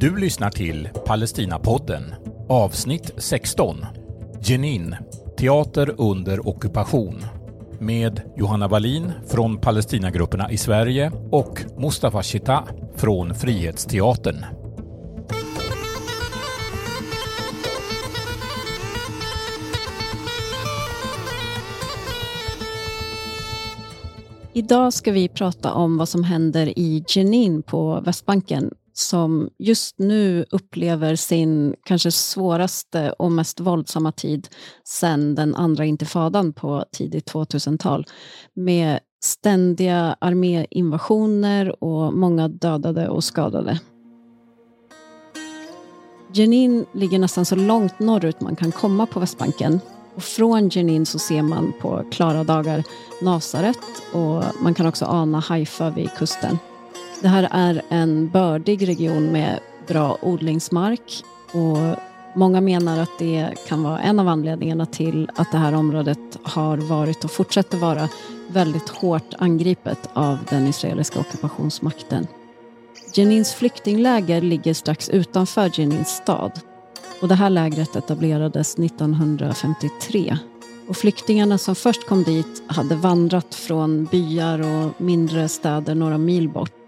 Du lyssnar till Palestinapodden, avsnitt 16. Jenin, teater under ockupation. Med Johanna Wallin från Palestinagrupperna i Sverige och Mustafa Shita från Frihetsteatern. Idag ska vi prata om vad som händer i Jenin på Västbanken som just nu upplever sin kanske svåraste och mest våldsamma tid sedan den andra intifadan på tidigt 2000-tal med ständiga arméinvasioner och många dödade och skadade. Jenin ligger nästan så långt norrut man kan komma på Västbanken och från Jenin så ser man på klara dagar Nasaret och man kan också ana Haifa vid kusten. Det här är en bördig region med bra odlingsmark och många menar att det kan vara en av anledningarna till att det här området har varit och fortsätter vara väldigt hårt angripet av den israeliska ockupationsmakten. Jenins flyktingläger ligger strax utanför Jenins stad och det här lägret etablerades 1953. Och flyktingarna som först kom dit hade vandrat från byar och mindre städer några mil bort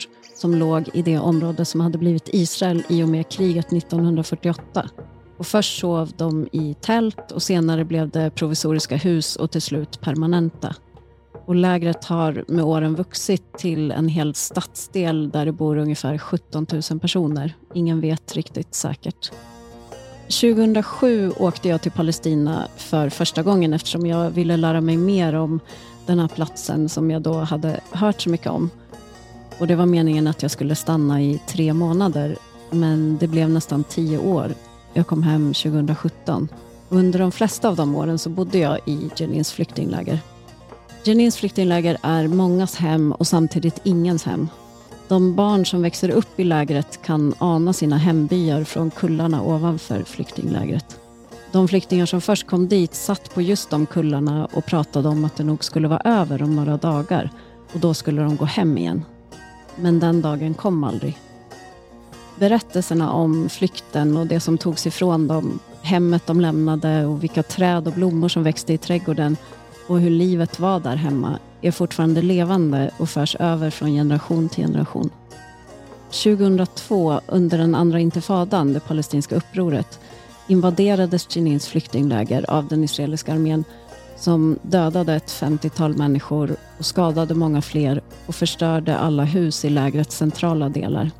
som låg i det område som hade blivit Israel i och med kriget 1948. Och först sov de i tält och senare blev det provisoriska hus och till slut permanenta. Och lägret har med åren vuxit till en hel stadsdel där det bor ungefär 17 000 personer. Ingen vet riktigt säkert. 2007 åkte jag till Palestina för första gången eftersom jag ville lära mig mer om den här platsen som jag då hade hört så mycket om. Och Det var meningen att jag skulle stanna i tre månader men det blev nästan tio år. Jag kom hem 2017. Under de flesta av de åren så bodde jag i Jenins flyktingläger. Jenins flyktingläger är mångas hem och samtidigt ingens hem. De barn som växer upp i lägret kan ana sina hembyar från kullarna ovanför flyktinglägret. De flyktingar som först kom dit satt på just de kullarna och pratade om att det nog skulle vara över om några dagar och då skulle de gå hem igen. Men den dagen kom aldrig. Berättelserna om flykten och det som togs ifrån dem, hemmet de lämnade och vilka träd och blommor som växte i trädgården och hur livet var där hemma är fortfarande levande och förs över från generation till generation. 2002, under den andra intifadan, det palestinska upproret, invaderades Jenins flyktingläger av den israeliska armén som dödade ett 50-tal människor och skadade många fler och förstörde alla hus i lägrets centrala delar.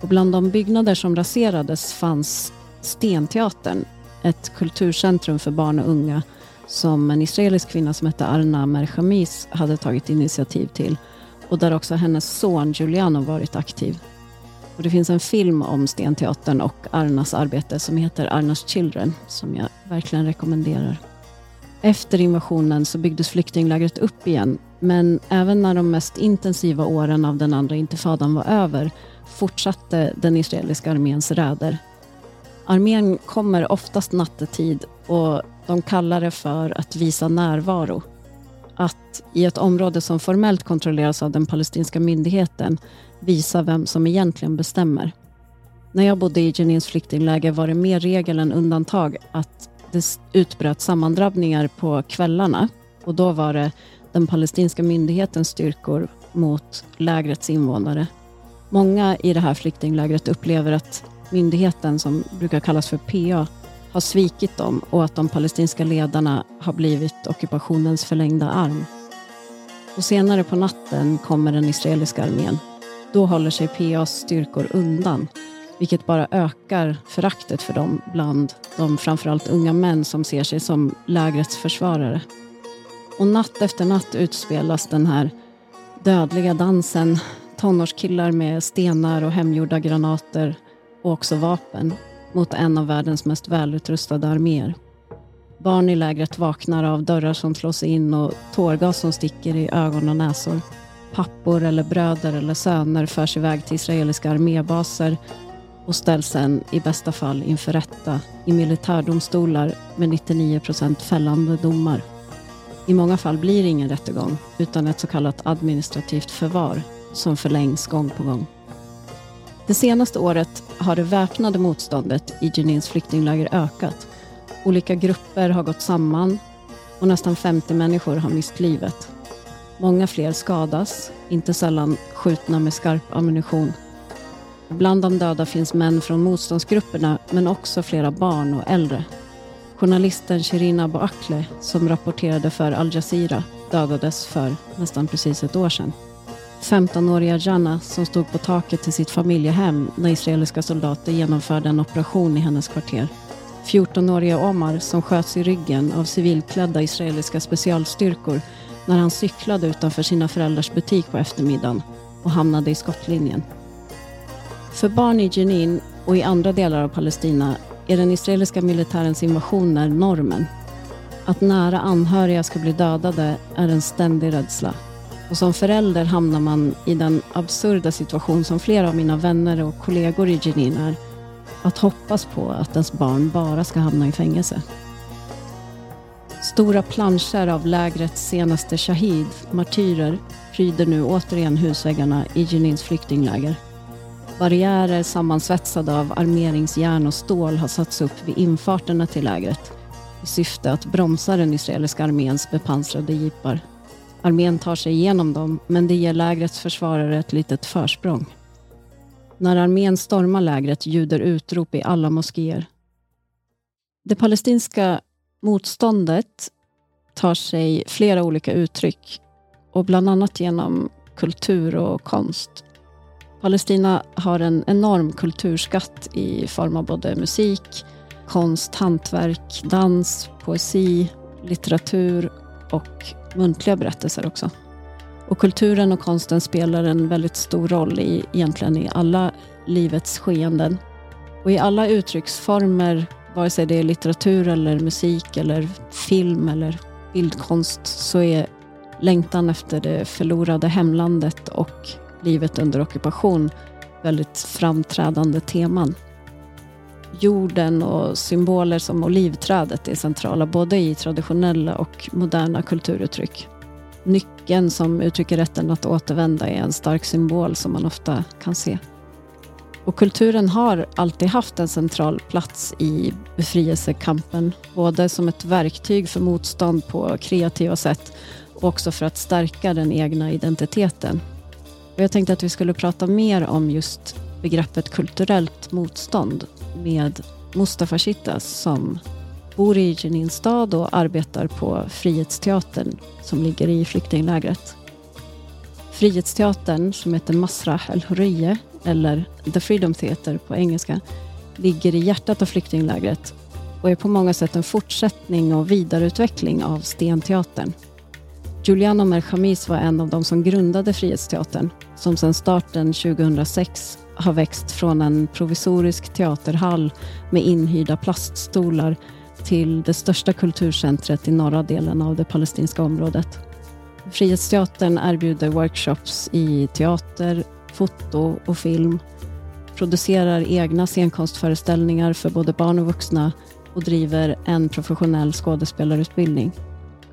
Och bland de byggnader som raserades fanns Stenteatern, ett kulturcentrum för barn och unga som en israelisk kvinna som hette Arna Merchamis hade tagit initiativ till och där också hennes son Giuliano varit aktiv. Och det finns en film om Stenteatern och Arnas arbete som heter Arnas Children som jag verkligen rekommenderar. Efter invasionen så byggdes flyktinglägret upp igen men även när de mest intensiva åren av den andra intifadan var över fortsatte den israeliska arméns räder. Armén kommer oftast nattetid och de kallar det för att visa närvaro. Att i ett område som formellt kontrolleras av den palestinska myndigheten visa vem som egentligen bestämmer. När jag bodde i Jenins flyktingläger var det mer regel än undantag att det utbröt sammandrabbningar på kvällarna och då var det den palestinska myndighetens styrkor mot lägrets invånare. Många i det här flyktinglägret upplever att myndigheten, som brukar kallas för PA, har svikit dem och att de palestinska ledarna har blivit ockupationens förlängda arm. Och senare på natten kommer den israeliska armén. Då håller sig PAs styrkor undan vilket bara ökar föraktet för dem bland de framförallt unga män som ser sig som lägrets försvarare. Och natt efter natt utspelas den här dödliga dansen. Tonårskillar med stenar och hemgjorda granater och också vapen mot en av världens mest välutrustade arméer. Barn i lägret vaknar av dörrar som slås in och tårgas som sticker i ögon och näsor. Pappor eller bröder eller söner förs iväg till israeliska armébaser och ställs sen i bästa fall inför rätta i militärdomstolar med 99 procent fällande domar. I många fall blir det ingen rättegång utan ett så kallat administrativt förvar som förlängs gång på gång. Det senaste året har det väpnade motståndet i Jenins flyktingläger ökat. Olika grupper har gått samman och nästan 50 människor har mist livet. Många fler skadas, inte sällan skjutna med skarp ammunition. Bland de döda finns män från motståndsgrupperna men också flera barn och äldre. Journalisten Shirin Abu Akleh som rapporterade för Al Jazeera dödades för nästan precis ett år sedan. 15-åriga Jana som stod på taket till sitt familjehem när israeliska soldater genomförde en operation i hennes kvarter. 14-åriga Omar som sköts i ryggen av civilklädda israeliska specialstyrkor när han cyklade utanför sina föräldrars butik på eftermiddagen och hamnade i skottlinjen. För barn i Jenin och i andra delar av Palestina är den israeliska militärens invasioner normen. Att nära anhöriga ska bli dödade är en ständig rädsla. Och som förälder hamnar man i den absurda situation som flera av mina vänner och kollegor i Jenin är. Att hoppas på att ens barn bara ska hamna i fängelse. Stora planscher av lägrets senaste shahid, martyrer, pryder nu återigen husväggarna i Jenins flyktingläger. Barriärer sammansvetsade av armeringsjärn och stål har satts upp vid infarterna till lägret i syfte att bromsa den israeliska arméns bepansrade jeepar. Armén tar sig igenom dem, men det ger lägrets försvarare ett litet försprång. När armén stormar lägret ljuder utrop i alla moskéer. Det palestinska motståndet tar sig flera olika uttryck och bland annat genom kultur och konst. Palestina har en enorm kulturskatt i form av både musik, konst, hantverk, dans, poesi, litteratur och muntliga berättelser också. Och kulturen och konsten spelar en väldigt stor roll i, egentligen i alla livets skeenden. Och i alla uttrycksformer, vare sig det är litteratur eller musik eller film eller bildkonst, så är längtan efter det förlorade hemlandet och livet under ockupation väldigt framträdande teman. Jorden och symboler som olivträdet är centrala både i traditionella och moderna kulturuttryck. Nyckeln som uttrycker rätten att återvända är en stark symbol som man ofta kan se. Och kulturen har alltid haft en central plats i befrielsekampen, både som ett verktyg för motstånd på kreativa sätt och också för att stärka den egna identiteten. Jag tänkte att vi skulle prata mer om just begreppet kulturellt motstånd med Mustafa Shittas som bor i Jenin stad och arbetar på Frihetsteatern som ligger i flyktinglägret. Frihetsteatern, som heter Masrah El Hurriye eller The Freedom Theater på engelska, ligger i hjärtat av flyktinglägret och är på många sätt en fortsättning och vidareutveckling av Stenteatern. Giuliano Merchamis var en av de som grundade Frihetsteatern som sedan starten 2006 har växt från en provisorisk teaterhall med inhyrda plaststolar till det största kulturcentret i norra delen av det palestinska området. Frihetsteatern erbjuder workshops i teater, foto och film, producerar egna scenkonstföreställningar för både barn och vuxna och driver en professionell skådespelarutbildning.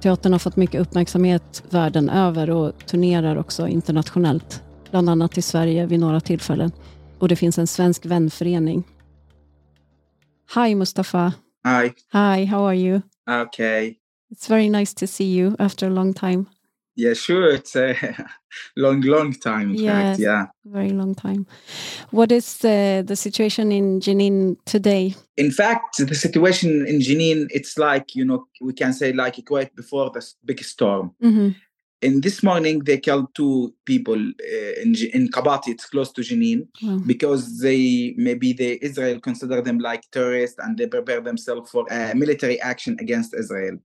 Teatern har fått mycket uppmärksamhet världen över och turnerar också internationellt, bland annat i Sverige vid några tillfällen. Och det finns en svensk vänförening. Hi Mustafa. Hi. Hi, how are you? Okay. It's very nice to see you after a long time. Yeah, sure. It's a long, long time. In Yes. fact, yeah. Very long time. What is uh, the situation in Jenin today? In fact, the situation in Jenin, it's like you know, we can say like quite before the big storm. Mhm. In this morning, they killed two people uh, in in Kabati. It's close to Jenin Wow. because they maybe they Israel consider them like terrorists and they prepare themselves for uh, military action against Israel.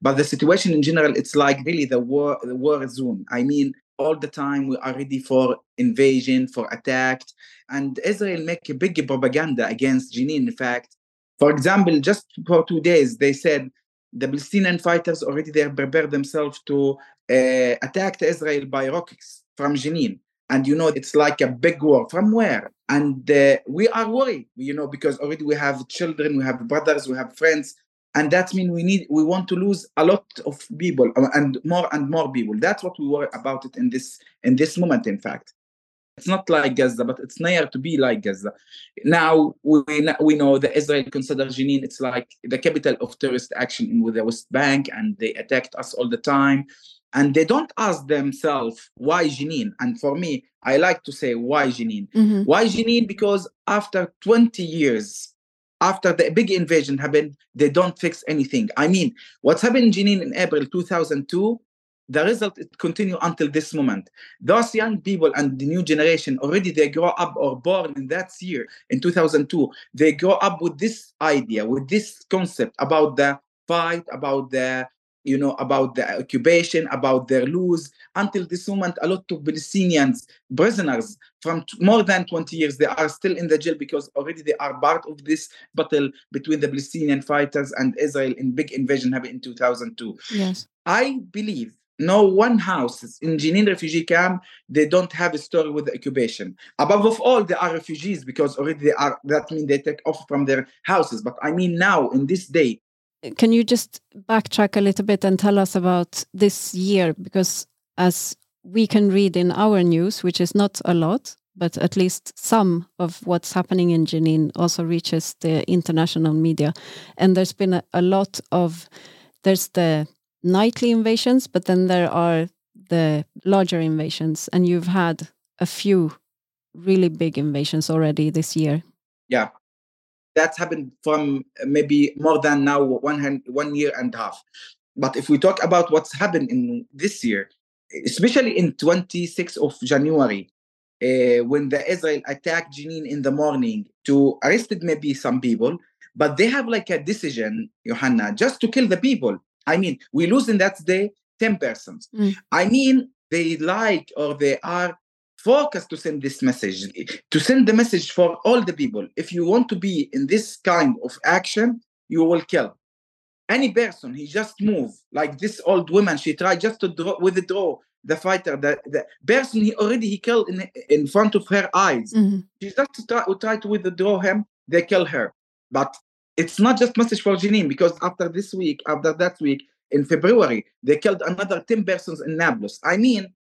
But the situation in general, it's like really the war the war zone. I mean, all the time we are ready for invasion, for attack, and Israel make a big propaganda against Jenin. In fact, for example, just for two days, they said the Palestinian fighters already they prepared themselves to uh, attack Israel by rockets from Jenin. And you know it's like a big war. From where? And uh, we are worried you know because already we have children we have brothers we have friends and that means we need we want to lose a lot of people uh, and more and more people that's what we worry about it in this in this moment in fact It's not like Gaza, but it's near to be like Gaza. Now we we know that Israel considers Jenin it's like the capital of terrorist action in the West Bank, and they attacked us all the time. And they don't ask themselves why Jenin. And for me, I like to say why Jenin. Mhm. Why Jenin? Because after 20 years, after the big invasion happened, they don't fix anything. I mean, what's happened in Jenin in April 2002, the result it continue until this moment. Those young people and the new generation already they grow up or born in that year in 2002. They grow up with this idea, with this concept about the fight, about the you know about the occupation, about their lose. Until this moment, a lot of Palestinians prisoners from t- more than 20 years they are still in the jail because already they are part of this battle between the Palestinian fighters and Israel in big invasion happened in 2002. Yes. I believe no one house in Jenin refugee camp they don't have a story with the occupation. Above of all, they are refugees because already they are. That means they take off from their houses. But I mean now in this day, Can you just backtrack a little bit and tell us about this year? Because as we can read in our news, which is not a lot, but at least some of what's happening in Jenin also reaches the international media. And there's been a, a lot of, there's the nightly invasions, but then there are the larger invasions. And you've had a few really big invasions already this year. yeah, that's happened from maybe more than now one hand, one year and a half. But if we talk about what's happened in this year, especially in 26th of January, uh, when the Israel attacked Jenin in the morning to arrested maybe some people, but they have like a decision, Johanna, just to kill the people. I mean, we lose in that day 10 persons. Mm. I mean, they like or they are focused to send this message, to send the message for all the people. If you want to be in this kind of action, you will kill any person. He just move like this old woman. She tried just to draw, withdraw the fighter. The, the person he already he killed in in front of her eyes. Mhm. She just try, try to withdraw him. They kill her. But it's not just message for Jenin because after this week, after that week in February, they killed another 10 persons in Nablus. I mean,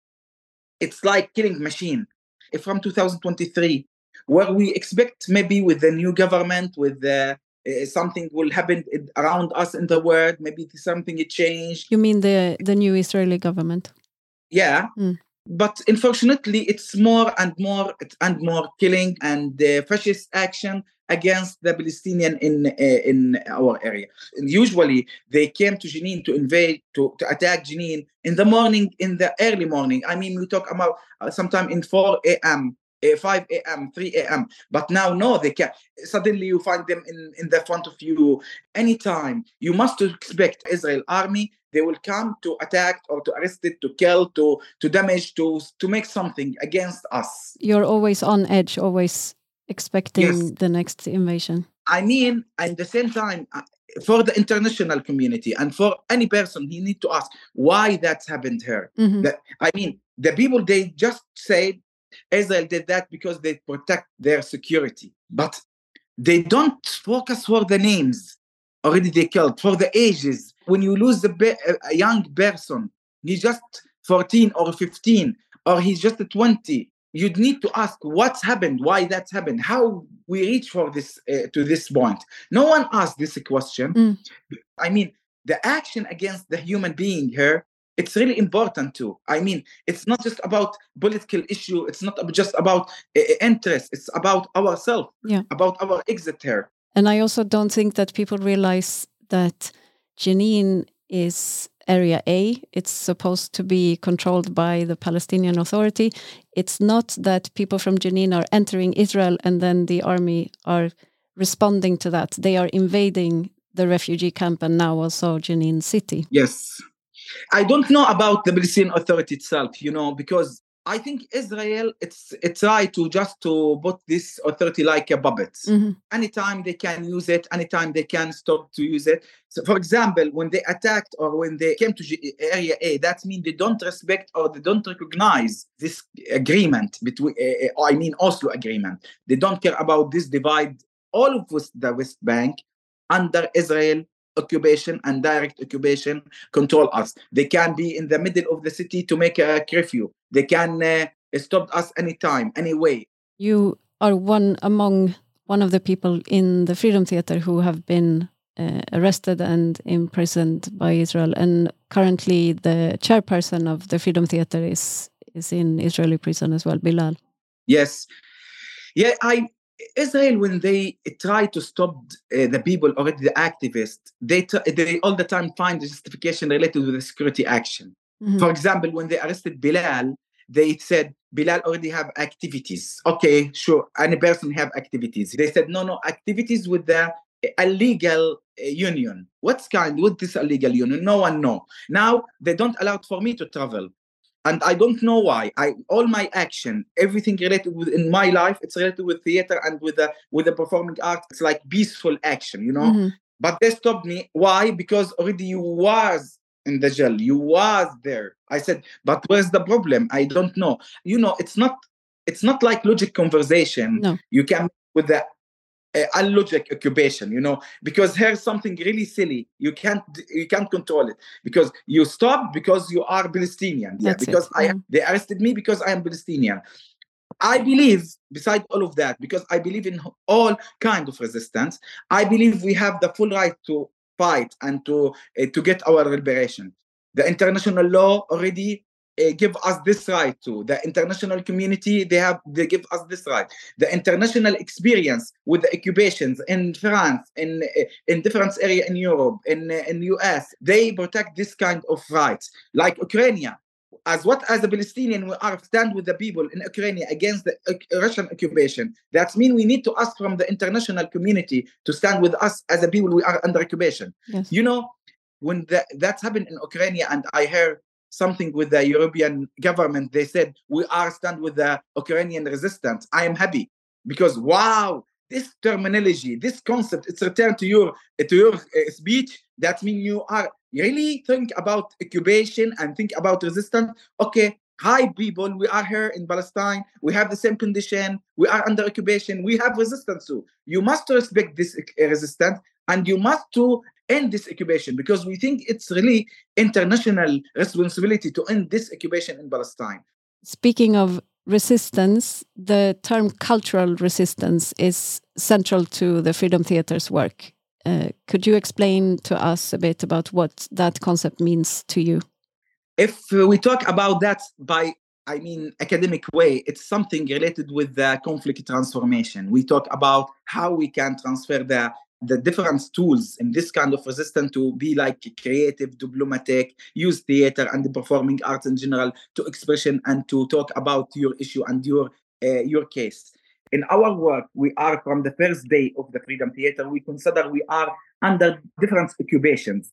it's like killing machine. If from 2023, where we expect maybe with the new government, with the uh, something will happen around us in the world, maybe something it changed. You mean the, the new Israeli government? Yeah. Mm. But unfortunately, it's more and more and more killing and uh, fascist action against the Palestinian in uh, in our area. And usually, they came to Jenin to invade, to, to attack Jenin in the morning, in the early morning. I mean, we talk about uh, sometime in 4 a.m., 5 a.m., 3 a.m. But now, no, they can. Suddenly, you find them in, in the front of you anytime. You must expect Israel army. They will come to attack or to arrest it, to kill, to to damage, to to make something against us. You're always on edge, always expecting Yes. the next invasion. I mean, at the same time, uh, for the international community and for any person, he need to ask why that's happened here. Mhm. That I mean, the people they just said Israel did that because they protect their security, but they don't focus for the names already they killed for the ages. When you lose the be- a a young person, he's just 14 or 15, or he's just 20. You'd need to ask what's happened, why that's happened, how we reach for this uh, to this point. No one asked this question. Mm. I mean, the action against the human being here it's really important too i mean it's not just about political issue it's not just about uh, interest it's about ourselves Yeah. about our exit here And I also don't think that people realize that Jenin is Area A. It's supposed to be controlled by the Palestinian Authority. It's not that people from Jenin are entering Israel and then the army are responding to that. They are invading the refugee camp and now also Jenin city. yes i don't know about the palestinian authority itself you know because i think israel it's it's right to just to put this authority like a puppet. Mhm. anytime they can use it anytime they can stop to use it. So for example when they attacked or when they came to G- area a that means they don't respect or they don't recognize this agreement between uh, i mean oslo agreement. They don't care about this divide all of the west bank under israel occupation and direct occupation control us they can be in the middle of the city to make a curfew they can uh, stopped us anytime, anyway. You are one among one of the people in the Freedom Theater who have been uh, arrested and imprisoned by Israel, and currently the chairperson of the Freedom Theater is is in Israeli prison as well, Bilal. Yes, yeah. I Israel when they try to stop uh, the people already the activists, they they all the time find the justification related with the security action. Mm-hmm. For example, when they arrested Bilal, they said Bilal already have activities. Okay, sure, any person have activities. They said no, no activities with the illegal uh, union. What's kind with this illegal union? No one know. Now they don't allow for me to travel and I don't know why. I all my action, everything related with in my life, it's related with theater and with the with the performing art. It's like peaceful action, you know. Mm-hmm. But they stopped me. Why? Because already you was in the jail. You was there. I said, but where's the problem? I don't know. You know, it's not it's not like logic conversation. No. You can with the a logic occupation you know because here's something really silly. You can't you can't control it. Because you stop because you are palestinian. Yeah because it. i they arrested me because i am palestinian. I believe beside all of that because i believe in all kind of resistance i believe we have the full right to fight and to uh, to get our liberation. The international law already uh, give us this right to the international community they have they give us this right. The international experience with the occupations in france in uh, in different area in europe in uh, in us they protect this kind of rights. Like ukraine as what as a palestinian we are stand with the people in ukraine against the russian occupation. That means we need to ask from the international community to stand with us as a people we are under occupation. Yes. you know when that, that's happened in ukraine and i heard something with the European government. They said, we are stand with the Ukrainian resistance. I am happy because, wow, this terminology, this concept, it's returned to your, to your uh, speech. That means you are really think about occupation and think about resistance. Okay, hi people, we are here in Palestine. We have the same condition. We are under occupation. We have resistance too. You must respect this uh, resistance and you must to end this occupation because we think it's really international responsibility to end this occupation in Palestine. Speaking of resistance, the term cultural resistance is central to the Freedom Theatre's work. Uh, could you explain to us a bit about what that concept means to you? If we talk about that by I mean, academic way, it's something related with the conflict transformation. We talk about how we can transfer the the different tools in this kind of resistance to be like creative, diplomatic, use theater and the performing arts in general to expression and to talk about your issue and your uh, your case. In our work, we are from the first day of the Freedom Theater. We consider we are under different occupations.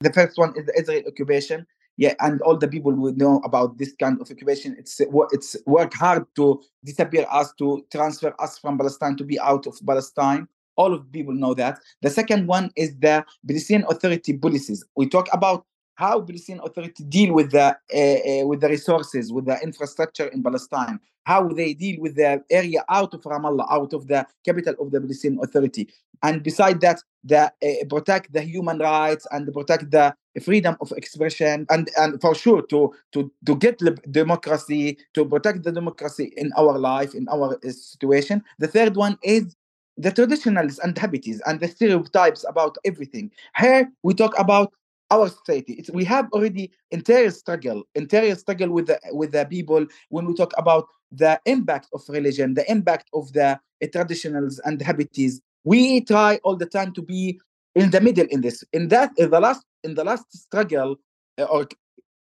The first one is the Israel occupation. Yeah, and all the people would know about this kind of occupation. It's it's work hard to disappear us, to transfer us from Palestine, to be out of Palestine all of people know that. The second one is the Palestinian Authority policies. We talk about how Palestinian Authority deal with the uh, uh, with the resources, with the infrastructure in Palestine, how they deal with the area out of Ramallah, out of the capital of the Palestinian Authority, and beside that, the uh, protect the human rights and protect the freedom of expression, and and for sure to to to get democracy, to protect the democracy in our life, in our situation. The third one is the traditionals and habits and the stereotypes about everything. Here we talk about our society. It's, we have already entire struggle, entire struggle with the with the people when we talk about the impact of religion, the impact of the uh, traditionals and habits. We try all the time to be in the middle in this. In that, in the last in the last struggle uh, or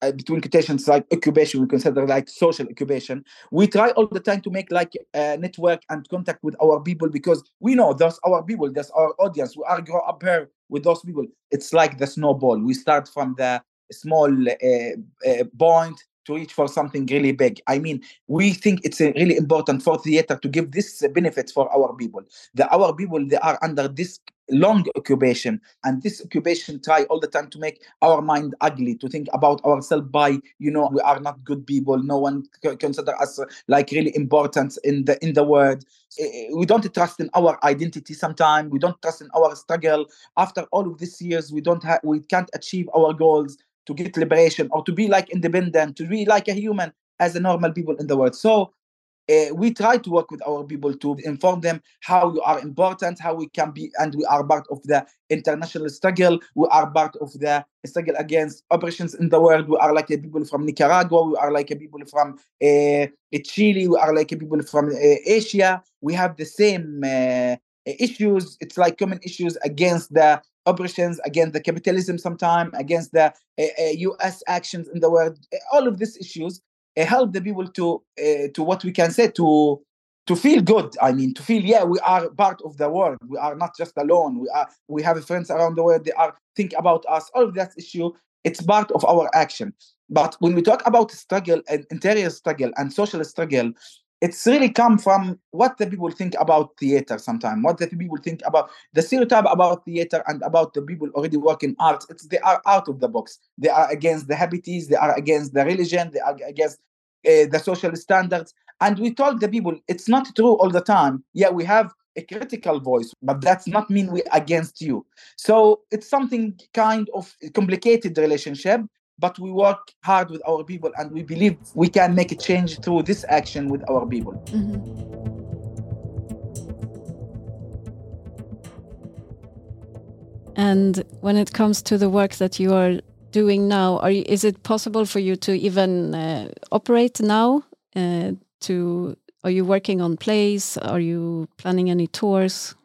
uh, between quotations like occupation we consider like social occupation we try all the time to make like a network and contact with our people because we know that's our people that's our audience we are grow up here with those people it's like the snowball we start from the small uh, uh, point to reach for something really big. I mean, we think it's really important for theater to give this benefits for our people. The our people they are under this long occupation. And this occupation try all the time to make our mind ugly to think about ourselves by you know we are not good people. No one consider us like really important in the in the world. Eh, eh, we don't trust in our identity sometimes we don't trust in our struggle. After all of these years we don't have we can't achieve our goals to get liberation or to be like independent to be like a human as a normal people in the world. So uh, we try to work with our people to inform them how you are important, how we can be, and we are part of the international struggle. We are part of the struggle against oppressions in the world. We are like a people from Nicaragua. We are like a people from uh, Chile. We are like a people from uh, Asia. We have the same uh, issues. It's like common issues against the oppressions, against the capitalism, sometime against the U.S. Uh, actions in the world. All of these issues help the people to to what we can say to to feel good i mean to feel yeah we are part of the world. We are not just alone. We are we have friends around the world. They are think about us. All of that issue it's part of our action. But when we talk about struggle and interior struggle and social struggle it's really come from what the people think about theater sometimes what the people think about the stereotype about theater and about the people already working arts it's they are out of the box. They are against the habits they are against the religion they are against uh, the social standards and we told the people it's not true all the time yeah we have a critical voice but that's not mean we against you so it's something kind of complicated relationship but we work hard with our people and we believe we can make a change through this action with our people. Mm-hmm. And when it comes to the work that you are doing now, you, is it possible for you to even uh, operate now? Uh, to are you working on plays? Are you planning any tours?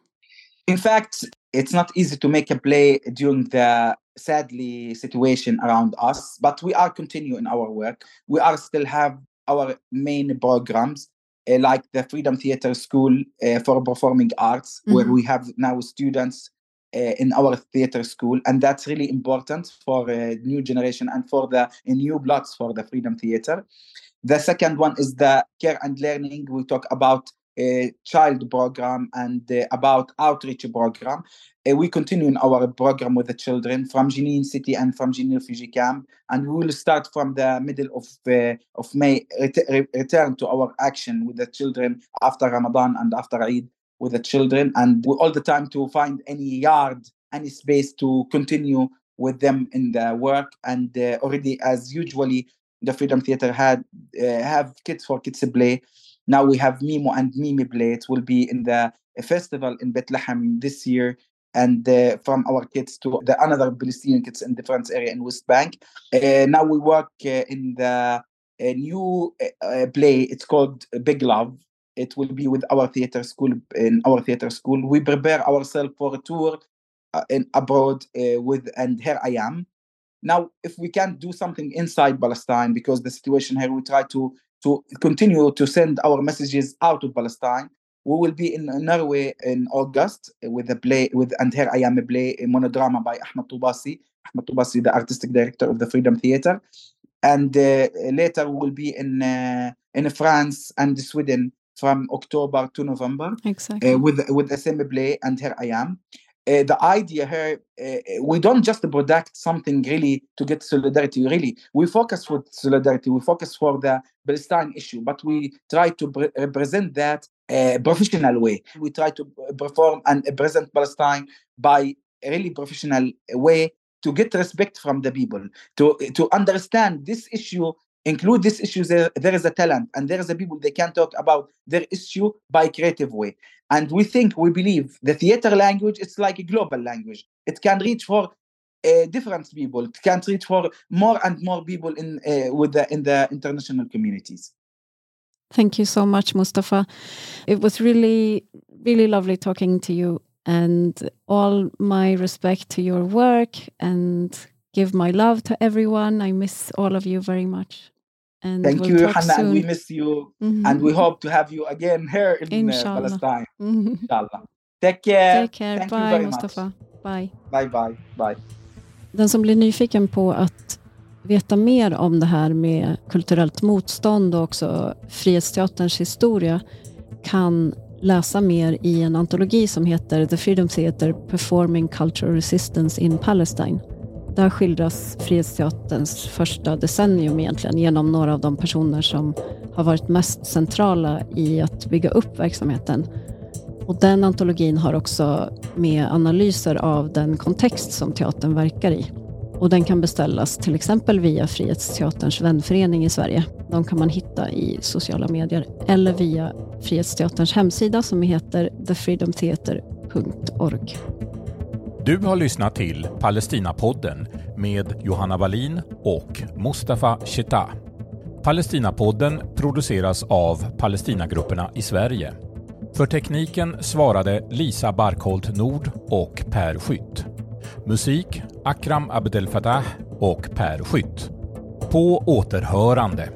In fact, it's not easy to make a play during the sadly situation around us but we are continuing our work we are still have our main programs uh, like the freedom theater school uh, for performing arts mm-hmm. where we have now students in our theater school and that's really important for a new generation and for the new bloods for the freedom theater the second one is the care and learning we talk about a child program and uh, about outreach program. Uh, we continue in our program with the children from Jenin City and from Jenin refugee camp, and we will start from the middle of uh, of May. Ret- return to our action with the children after Ramadan and after Eid with the children, and all the time to find any yard, any space to continue with them in the work. And uh, already, as usually, the Freedom Theater had uh, have kids for kids play now we have Mimo and Mimi Blades will be in the festival in Bethlehem this year and uh, from our kids to the another Palestinian kids in different area in West Bank. Uh, now we work uh, in the new uh, play. It's called Big Love. It will be with our theater school in our theater school. We prepare ourselves for a tour uh, in abroad with and here I am. Now, if we can't do something inside Palestine because the situation here, we try to to continue to send our messages out of Palestine. We will be in Norway in August with a play with and here I am a play a monodrama by Ahmed Tobasi. Ahmed Tobasi, the artistic director of the Freedom Theater, and uh, later we will be in uh, in France and Sweden from October to November. Exactly. Uh, with with the same play and here I am uh, the idea here uh, we don't just product something really to get solidarity really we focus with solidarity we focus for the palestine issue but we try to represent that uh, professional way we try to perform and present palestine by a really professional way to get respect from the people to to understand this issue include these issues there, there is a talent and there is a people they can talk about their issue by creative way. And we think we believe the theater language it's like a global language. It can reach for uh, different people. It can reach for more and more people in uh, with the in the international communities. Thank you so much mustafa. It was really really lovely talking to you and all my respect to your work and give my love to everyone. I miss all of you very much and Thank we'll you, Hannah, soon. and we miss you. Mm-hmm. And we hope to have you again here in uh, Palestine. Mm-hmm. Inshallah. Take care. Take care. Thank bye, Mustafa. Bye. Bye, bye, bye. Den som blir nyfiken på att veta mer om det här med kulturellt motstånd och också Frihetsteaterns historia kan läsa mer i en antologi som heter The Freedom Theater Performing Cultural Resistance in Palestine där skildras Frihetsteaterns första decennium egentligen genom några av de personer som har varit mest centrala i att bygga upp verksamheten. Och den antologin har också med analyser av den kontext som teatern verkar i. Och den kan beställas till exempel via Frihetsteaterns vänförening i Sverige. De kan man hitta i sociala medier eller via Frihetsteaterns hemsida som heter thefreedomtheater.org. Du har lyssnat till Palestinapodden med Johanna Wallin och Mustafa Cheta. Palestinapodden produceras av Palestinagrupperna i Sverige. För tekniken svarade Lisa Barkholt Nord och Per Skytt. Musik Akram Abdel Fattah och Per Skytt. På återhörande.